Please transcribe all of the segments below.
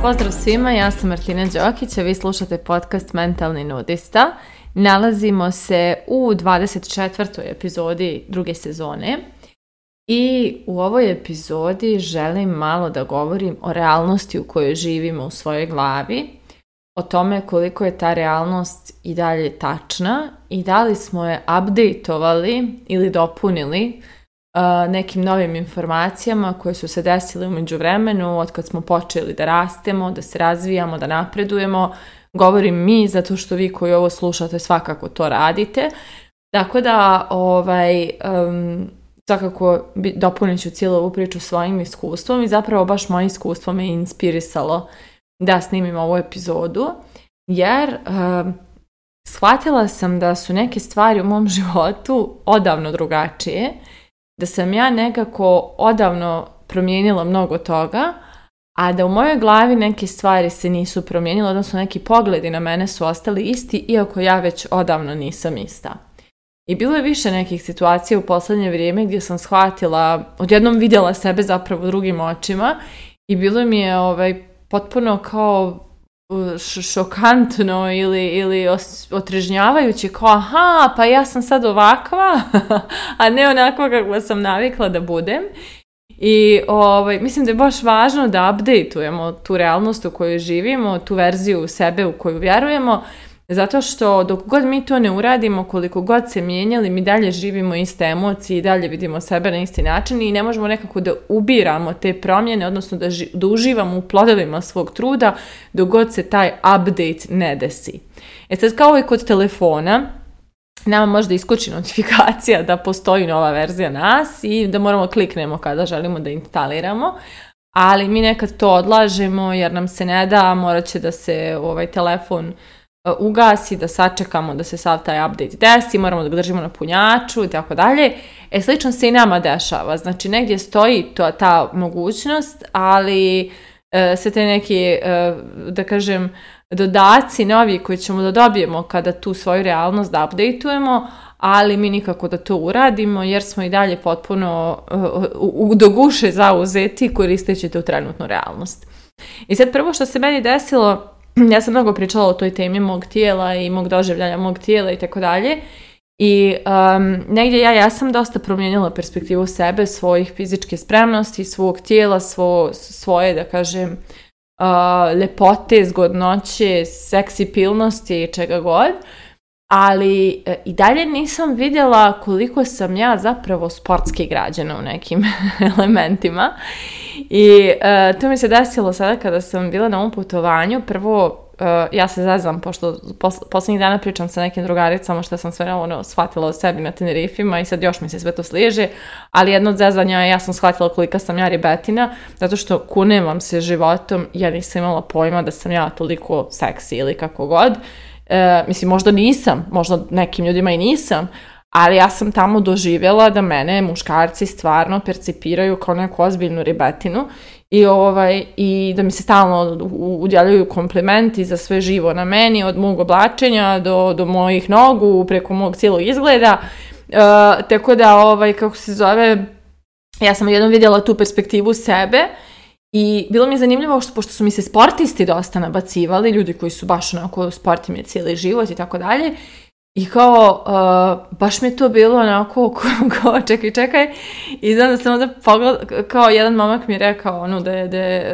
Pozdrav svima, ja sam Martina Đokić, a vi slušate podcast Mentalni nudista. Nalazimo se u 24. epizodi druge sezone i u ovoj epizodi želim malo da govorim o realnosti u kojoj živimo u svojoj glavi, o tome koliko je ta realnost i dalje tačna i da li smo je updateovali ili dopunili uh, nekim novim informacijama koje su se desile umeđu vremenu od kad smo počeli da rastemo, da se razvijamo, da napredujemo. Govorim mi zato što vi koji ovo slušate svakako to radite. Tako da ovaj, um, svakako dopunit ću cijelu ovu priču svojim iskustvom i zapravo baš moje iskustvo me inspirisalo da snimim ovu epizodu jer ehm, shvatila sam da su neke stvari u mom životu odavno drugačije, da sam ja nekako odavno promijenila mnogo toga, a da u mojoj glavi neke stvari se nisu promijenile, odnosno neki pogledi na mene su ostali isti, iako ja već odavno nisam ista. I bilo je više nekih situacija u posljednje vrijeme gdje sam shvatila, odjednom vidjela sebe zapravo drugim očima i bilo mi je ovaj, potpuno kao šokantno ili, ili otrežnjavajuće kao aha, pa ja sam sad ovakva, a ne onakva kakva sam navikla da budem. I ovaj, mislim da je baš važno da updateujemo tu realnost u kojoj živimo, tu verziju sebe u koju vjerujemo, zato što dok god mi to ne uradimo, koliko god se mijenjali, mi dalje živimo iste emocije i dalje vidimo sebe na isti način i ne možemo nekako da ubiramo te promjene, odnosno da, uživamo u plodovima svog truda dok god se taj update ne desi. E sad kao i kod telefona, nama možda iskući notifikacija da postoji nova verzija nas i da moramo kliknemo kada želimo da instaliramo, ali mi nekad to odlažemo jer nam se ne da, morat će da se ovaj telefon E, ugasi, da sačekamo da se sav taj update desi, moramo da ga držimo na punjaču i tako dalje. E, slično se i nama dešava. Znači, negdje stoji to, ta mogućnost, ali se sve te neki, e, da kažem, dodaci novi koji ćemo da dobijemo kada tu svoju realnost da updateujemo, ali mi nikako da to uradimo jer smo i dalje potpuno e, u, doguše zauzeti koristeći tu trenutnu realnost. I sad prvo što se meni desilo ja sam mnogo pričala o toj temi mog tijela i mog doživljanja mog tijela i tako dalje. I um, negdje ja, ja sam dosta promijenila perspektivu sebe, svojih fizičke spremnosti, svog tijela, svoje, da kažem, lepote, uh, ljepote, zgodnoće, seksi pilnosti, čega god ali e, i dalje nisam vidjela koliko sam ja zapravo sportski građana u nekim elementima i e, to mi se desilo sada kada sam bila na ovom putovanju, prvo e, ja se zaznam pošto posljednjih dana pričam sa nekim drugaricama što sam sve ono shvatila o sebi na Tenerifima i sad još mi se sve to sliježe, ali jedno od ja sam shvatila kolika sam ja ribetina, zato što kunem vam se životom, ja nisam imala pojma da sam ja toliko seksi ili kako god E, mislim, možda nisam, možda nekim ljudima i nisam, ali ja sam tamo doživjela da mene muškarci stvarno percipiraju kao neku ozbiljnu ribetinu i, ovaj, i da mi se stalno udjeljuju komplimenti za sve živo na meni, od mog oblačenja do, do mojih nogu, preko mog cijelog izgleda. E, tako da, ovaj, kako se zove, ja sam jednom vidjela tu perspektivu sebe i bilo mi je zanimljivo što, pošto su mi se sportisti dosta nabacivali, ljudi koji su baš onako sportim je cijeli život i tako dalje, i kao, uh, baš mi je to bilo onako, kao, čekaj, čekaj, i znam da sam onda kao jedan mamak mi je rekao, ono, da je,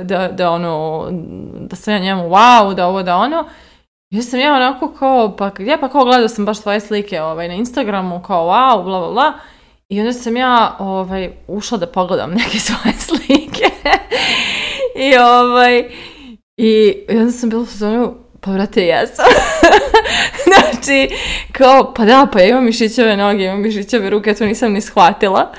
da, da, da ono, da sam ja njemu, wow, da ovo, da ono, ja sam ja onako kao, pa, ja pa kao gledao sam baš tvoje slike ovaj, na Instagramu, kao wow, bla, bla, bla, i onda sam ja ovaj, ušla da pogledam neke svoje slike. I ovaj... I onda sam bila u zonu, pa vrate, sam znači, kao, pa da, pa ja imam mišićeve noge, imam mišićeve ruke, to nisam ni shvatila.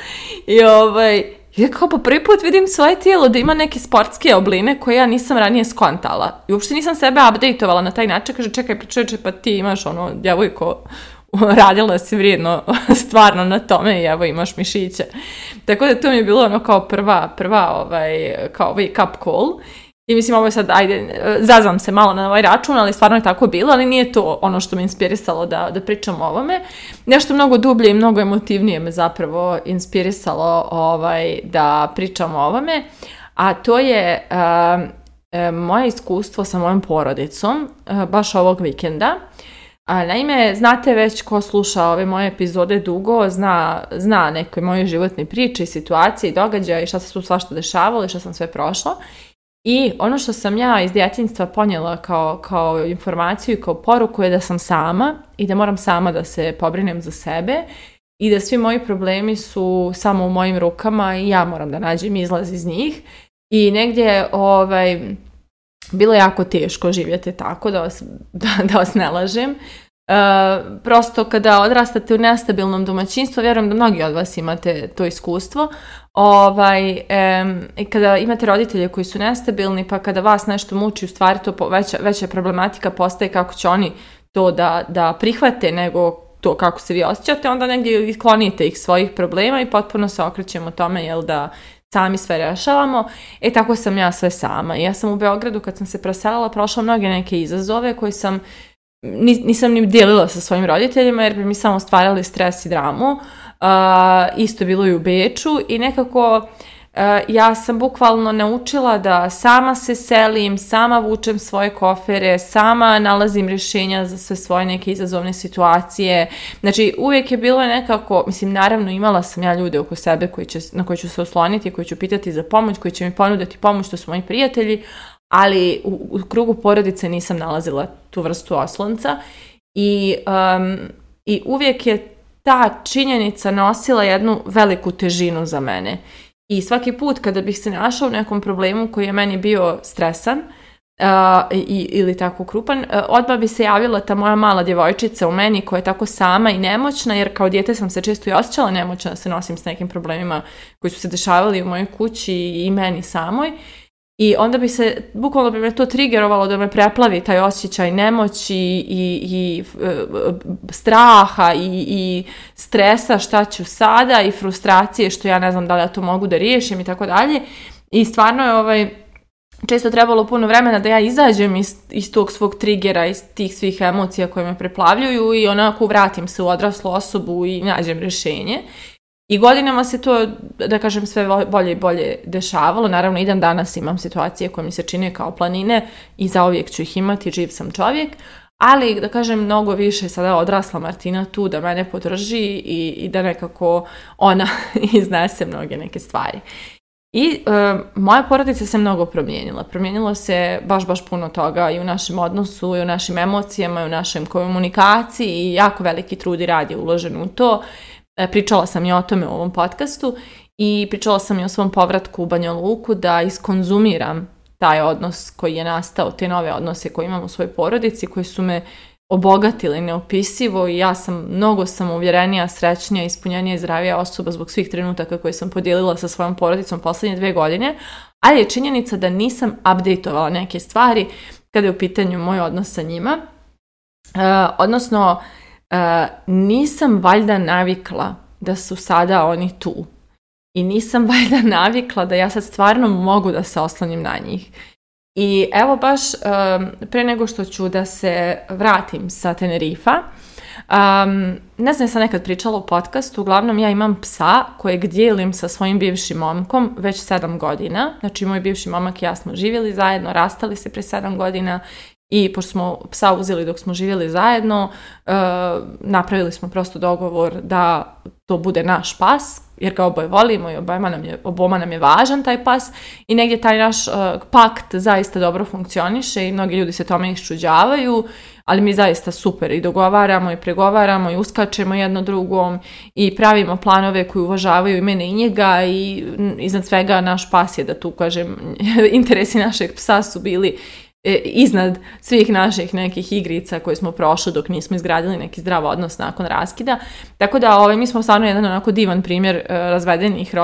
I ovaj, ja kao po prvi put vidim svoje tijelo da ima neke sportske obline koje ja nisam ranije skontala. I uopšte nisam sebe updateovala na taj način. Kaže, čekaj, pričeče, pa ti imaš ono, djevojko, radila si vrijedno stvarno na tome i evo imaš mišiće. Tako da to mi je bilo ono kao prva, prva ovaj, kao ovaj cup call. I mislim, ovo je sad, ajde, zazvam se malo na ovaj račun, ali stvarno je tako bilo, ali nije to ono što me inspirisalo da, da pričam o ovome. Nešto mnogo dublje i mnogo emotivnije me zapravo inspirisalo ovaj, da pričam o ovome, a to je eh, eh, moje iskustvo sa mojom porodicom, eh, baš ovog vikenda. A naime, znate već ko sluša ove moje epizode dugo, zna, zna neke moje životne priče i situacije i događaja, i šta se tu svašta dešavalo i šta sam sve prošla. I ono što sam ja iz djetinjstva ponijela kao, kao informaciju i kao poruku je da sam sama i da moram sama da se pobrinem za sebe i da svi moji problemi su samo u mojim rukama i ja moram da nađem izlaz iz njih. I negdje ovaj, bilo je jako teško živjeti tako, da vas, da, da ne lažem. E, prosto kada odrastate u nestabilnom domaćinstvu, vjerujem da mnogi od vas imate to iskustvo, ovaj, kada imate roditelje koji su nestabilni, pa kada vas nešto muči, u stvari to veća, veća problematika postaje kako će oni to da, da prihvate, nego to kako se vi osjećate, onda negdje klonite ih svojih problema i potpuno se okrećemo tome jel, da sami sve rješavamo. E tako sam ja sve sama. Ja sam u Beogradu kad sam se preselila prošla mnoge neke izazove koje sam nisam ni dijelila sa svojim roditeljima jer bi mi samo stvarali stres i dramu. Uh, isto bilo i u Beču i nekako Eh, ja sam bukvalno naučila da sama se selim, sama vučem svoje kofere, sama nalazim rješenja za sve svoje neke izazovne situacije. Znači, uvijek je bilo nekako, mislim, naravno imala sam ja ljude oko sebe koji će, na koje ću se osloniti, koji ću pitati za pomoć, koji će mi ponuditi pomoć, to su moji prijatelji, ali u, krugu porodice nisam nalazila tu vrstu oslonca i, i uvijek je ta činjenica nosila jednu veliku težinu za mene. I svaki put kada bih se našla u nekom problemu koji je meni bio stresan uh, i, ili tako krupan, uh, odmah bi se javila ta moja mala djevojčica u meni koja je tako sama i nemoćna, jer kao dijete sam se često i osjećala nemoćna da se nosim s nekim problemima koji su se dešavali u mojoj kući i meni samoj. I onda bi se bukvalno bi me to triggerovalo da me preplavi taj osjećaj nemoći i, i e, straha i, i stresa šta ću sada i frustracije što ja ne znam da li ja to mogu da riješim i tako dalje. I stvarno je ovaj, često trebalo puno vremena da ja izađem iz, iz tog svog trigera, iz tih svih emocija koje me preplavljuju i onako vratim se u odraslu osobu i nađem rješenje. I godinama se to, da kažem, sve bolje i bolje dešavalo. Naravno, i dan danas imam situacije koje mi se čine kao planine i zauvijek ću ih imati, živ sam čovjek. Ali, da kažem, mnogo više sada odrasla Martina tu da mene podrži i, i da nekako ona iznese mnoge neke stvari. I e, moja porodica se mnogo promijenila. Promijenilo se baš, baš puno toga i u našem odnosu, i u našim emocijama, i u našem komunikaciji i jako veliki trud i rad je uložen u to. E, pričala sam i o tome u ovom podcastu i pričala sam i o svom povratku u Banja Luku da iskonzumiram taj odnos koji je nastao, te nove odnose koje imam u svojoj porodici, koji su me obogatili neopisivo i ja sam mnogo sam uvjerenija, srećnija, ispunjenija i zdravija osoba zbog svih trenutaka koje sam podijelila sa svojom porodicom posljednje dve godine, ali je činjenica da nisam updateovala neke stvari kada je u pitanju moj odnos sa njima. E, odnosno, E, nisam valjda navikla da su sada oni tu. I nisam valjda navikla da ja sad stvarno mogu da se oslonim na njih. I evo baš um, pre nego što ću da se vratim sa Tenerifa, um, ne znam, sam nekad pričala u podcastu, uglavnom ja imam psa kojeg dijelim sa svojim bivšim momkom već sedam godina. Znači moj bivši momak i ja smo živjeli zajedno, rastali se pre sedam godina i pošto smo psa uzeli dok smo živjeli zajedno, e, napravili smo prosto dogovor da to bude naš pas, jer ga oboje volimo i oboma nam je, oboma nam je važan taj pas i negdje taj naš e, pakt zaista dobro funkcioniše i mnogi ljudi se tome iščuđavaju, ali mi zaista super i dogovaramo i pregovaramo i uskačemo jedno drugom i pravimo planove koji uvažavaju i mene i njega i iznad svega naš pas je da tu kažem interesi našeg psa su bili E, iznad svih naših nekih igrica koje smo prošli dok nismo izgradili neki zdrav odnos nakon raskida. Tako da ovaj, mi smo stvarno jedan onako divan primjer e, razvedenih,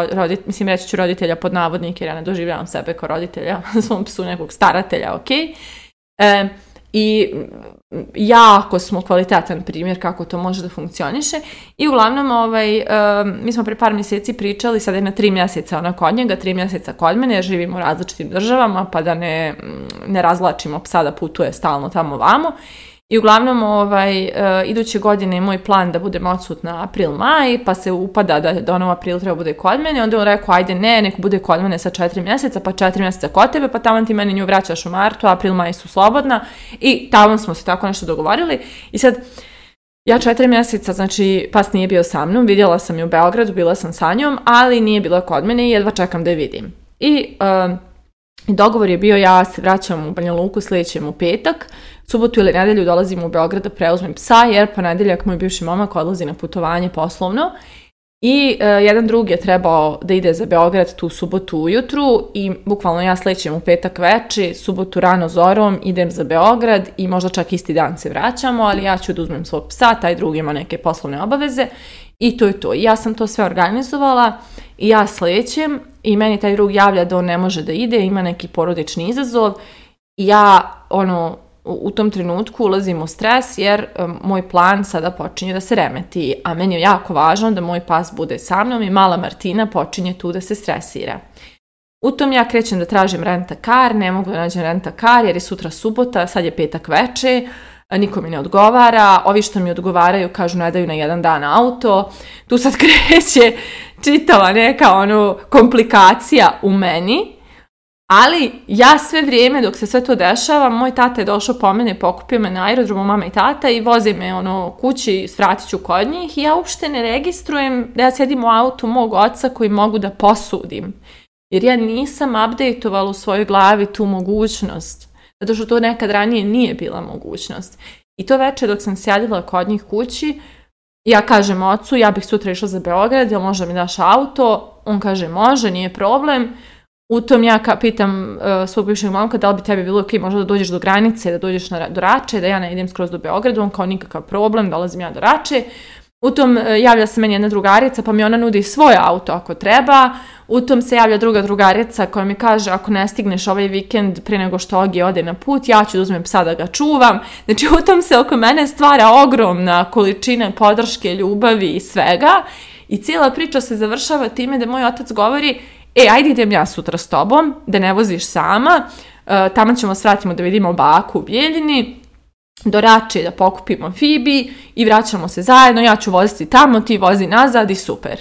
mislim reći ću roditelja pod navodnik jer ja ne doživljavam sebe kao roditelja, svom psu nekog staratelja, ok? i jako smo kvalitetan primjer kako to može da funkcioniše i uglavnom ovaj, mi smo pre par mjeseci pričali, sad je na tri mjeseca ona kod njega, tri mjeseca kod mene jer živimo u različitim državama pa da ne, ne razlačimo psa da putuje stalno tamo vamo i uglavnom, ovaj, uh, iduće godine je moj plan da budem odsutna april, maj, pa se upada da, da ono april treba bude kod mene. Onda je on rekao, ajde ne, nek bude kod mene sa četiri mjeseca, pa četiri mjeseca kod tebe, pa tamo ti meni nju vraćaš u martu, april, maj su slobodna. I tamo smo se tako nešto dogovorili. I sad, ja četiri mjeseca, znači, pas nije bio sa mnom, vidjela sam ju u Beogradu, bila sam sa njom, ali nije bila kod mene i jedva čekam da je vidim. I... E, Dogovor je bio ja se vraćam u Banja Luku, sljedećem u petak, subotu ili nedjelju dolazim u Beograd da preuzmem psa jer ponedjeljak moj bivši momak odlazi na putovanje poslovno i e, jedan drugi je trebao da ide za Beograd tu subotu ujutru i bukvalno ja slećem u petak veče, subotu rano zorom idem za Beograd i možda čak isti dan se vraćamo, ali ja ću da uzmem svog psa, taj drugi ima neke poslovne obaveze i to je to. Ja sam to sve organizovala i ja slećem, i meni taj drug javlja da on ne može da ide, ima neki porodični izazov i ja ono, u tom trenutku ulazim u stres jer moj plan sada počinje da se remeti, a meni je jako važno da moj pas bude sa mnom i mala Martina počinje tu da se stresira. U tom ja krećem da tražim renta kar, ne mogu da nađem renta kar jer je sutra subota, sad je petak veče, niko mi ne odgovara, ovi što mi odgovaraju kažu ne daju na jedan dan auto, tu sad kreće čitava neka ono komplikacija u meni, ali ja sve vrijeme dok se sve to dešava, moj tata je došao po mene, pokupio me na aerodromu, mama i tata i vozi me ono kući, svratit ću kod njih i ja uopšte ne registrujem da ja sjedim u autu mog oca koji mogu da posudim. Jer ja nisam updateovala u svojoj glavi tu mogućnost zato što to nekad ranije nije bila mogućnost. I to večer dok sam sjedila kod njih kući, ja kažem ocu, ja bih sutra išla za Beograd, jel možda mi daš auto? On kaže može, nije problem. U tom ja pitam uh, svog bivšeg momka da li bi tebi bilo ok, možda da dođeš do granice, da dođeš na, do Rače, da ja ne idem skroz do Beograda, on kao nikakav problem, dolazim ja do Rače. U tom e, javlja se meni jedna drugarica pa mi ona nudi svoj auto ako treba. U tom se javlja druga drugarica koja mi kaže ako ne stigneš ovaj vikend prije nego što Ogi ode na put, ja ću da uzmem psa da ga čuvam. Znači u tom se oko mene stvara ogromna količina podrške, ljubavi i svega. I cijela priča se završava time da moj otac govori e, ajde idem ja sutra s tobom, da ne voziš sama, e, tamo ćemo svratimo da vidimo baku u Bijeljini, do da pokupimo Fibi i vraćamo se zajedno, ja ću voziti tamo, ti vozi nazad i super.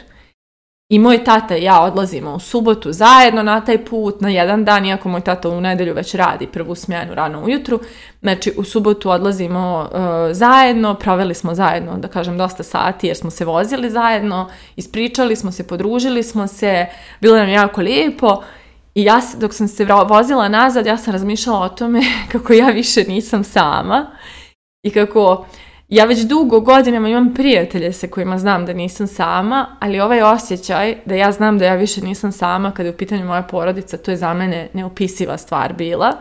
I moj tata i ja odlazimo u subotu zajedno na taj put, na jedan dan, iako moj tata u nedelju već radi prvu smjenu rano ujutru. Znači, u subotu odlazimo e, zajedno, proveli smo zajedno, da kažem, dosta sati jer smo se vozili zajedno, ispričali smo se, podružili smo se, bilo nam jako lijepo i ja, dok sam se vozila nazad, ja sam razmišljala o tome kako ja više nisam sama i kako ja već dugo godinama imam prijatelje sa kojima znam da nisam sama, ali ovaj osjećaj da ja znam da ja više nisam sama kada je u pitanju moja porodica, to je za mene neopisiva stvar bila.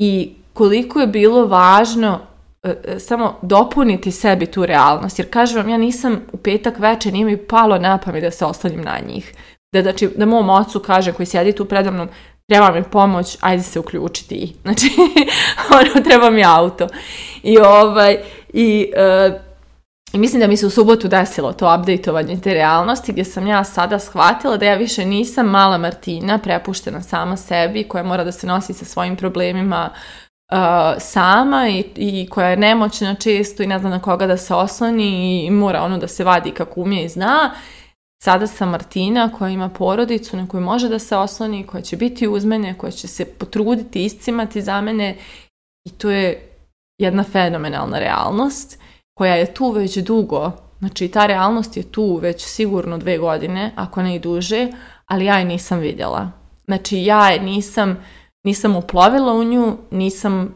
I koliko je bilo važno e, e, samo dopuniti sebi tu realnost, jer kažem vam, ja nisam u petak večer, nije mi palo na pamet da se ostavim na njih da, znači, da mom ocu kaže koji sjedi tu predamnom, treba mi pomoć, ajde se uključiti. Znači, ono, treba mi auto. I ovaj, e, i... mislim da mi se u subotu desilo to updateovanje te realnosti gdje sam ja sada shvatila da ja više nisam mala Martina prepuštena sama sebi koja mora da se nosi sa svojim problemima e, sama i, koja je nemoćna često i ne zna na koga da se osloni i mora ono da se vadi kako umije i zna sada sam Martina koja ima porodicu na koju može da se osloni, koja će biti uz mene, koja će se potruditi, iscimati za mene i to je jedna fenomenalna realnost koja je tu već dugo. Znači ta realnost je tu već sigurno dve godine, ako ne i duže, ali ja je nisam vidjela. Znači ja je nisam, nisam uplovila u nju, nisam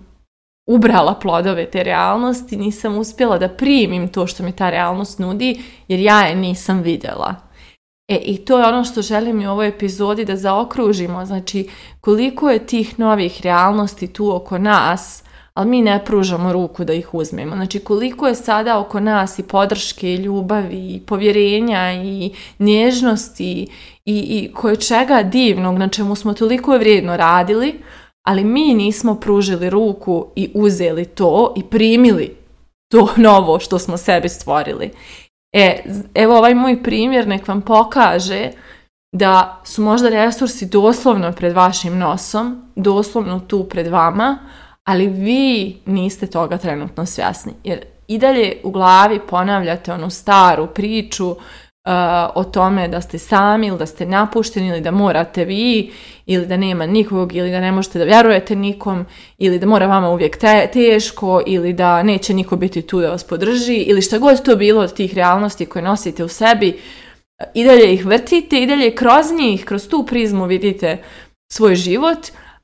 ubrala plodove te realnosti, nisam uspjela da primim to što mi ta realnost nudi, jer ja je nisam vidjela. E, i to je ono što želim i u ovoj epizodi da zaokružimo, znači koliko je tih novih realnosti tu oko nas, ali mi ne pružamo ruku da ih uzmemo. Znači koliko je sada oko nas i podrške, i ljubavi, i povjerenja, i nježnosti, i, i koje čega divnog, na čemu smo toliko vrijedno radili, ali mi nismo pružili ruku i uzeli to i primili to novo što smo sebi stvorili. E, evo ovaj moj primjer nek vam pokaže da su možda resursi doslovno pred vašim nosom, doslovno tu pred vama, ali vi niste toga trenutno svjesni. Jer i dalje u glavi ponavljate onu staru priču o tome da ste sami ili da ste napušteni ili da morate vi ili da nema nikog ili da ne možete da vjerujete nikom ili da mora vama uvijek te, teško ili da neće niko biti tu da vas podrži ili šta god to bilo od tih realnosti koje nosite u sebi i dalje ih vrtite i dalje kroz njih, kroz tu prizmu vidite svoj život,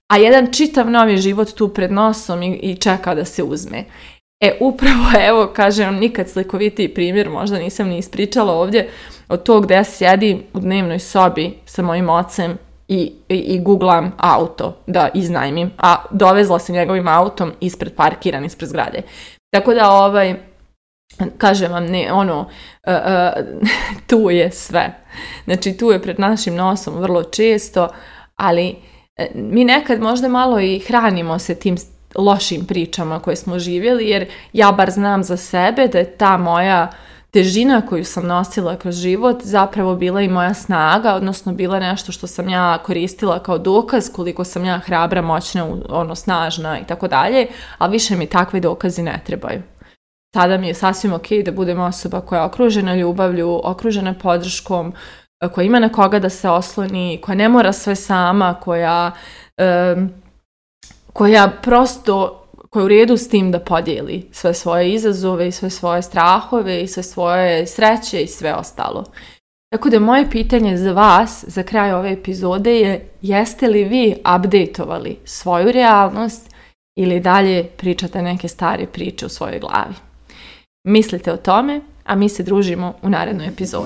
a jedan čitav novi život tu pred nosom i, i čeka da se uzme. E, upravo, evo, kažem, nikad slikovitiji primjer, možda nisam ni ispričala ovdje, od tog da ja sjedim u dnevnoj sobi sa mojim ocem i, i, googlam auto da iznajmim, a dovezla sam njegovim autom ispred parkiran, ispred zgrade. Tako da, ovaj, kažem vam, ne, ono, e, e, tu je sve. Znači, tu je pred našim nosom vrlo često, ali e, mi nekad možda malo i hranimo se tim lošim pričama koje smo živjeli, jer ja bar znam za sebe da je ta moja težina koju sam nosila kroz život zapravo bila i moja snaga, odnosno bila nešto što sam ja koristila kao dokaz koliko sam ja hrabra, moćna, ono, snažna i tako dalje, a više mi takve dokazi ne trebaju. Sada mi je sasvim ok da budem osoba koja je okružena ljubavlju, okružena podrškom, e, koja ima na koga da se osloni, koja ne mora sve sama, koja koja prosto koja je u redu s tim da podijeli sve svoje izazove i sve svoje strahove i sve svoje sreće i sve ostalo. Tako da moje pitanje za vas za kraj ove epizode je jeste li vi updateovali svoju realnost ili dalje pričate neke stare priče u svojoj glavi. Mislite o tome, a mi se družimo u narednoj epizodi.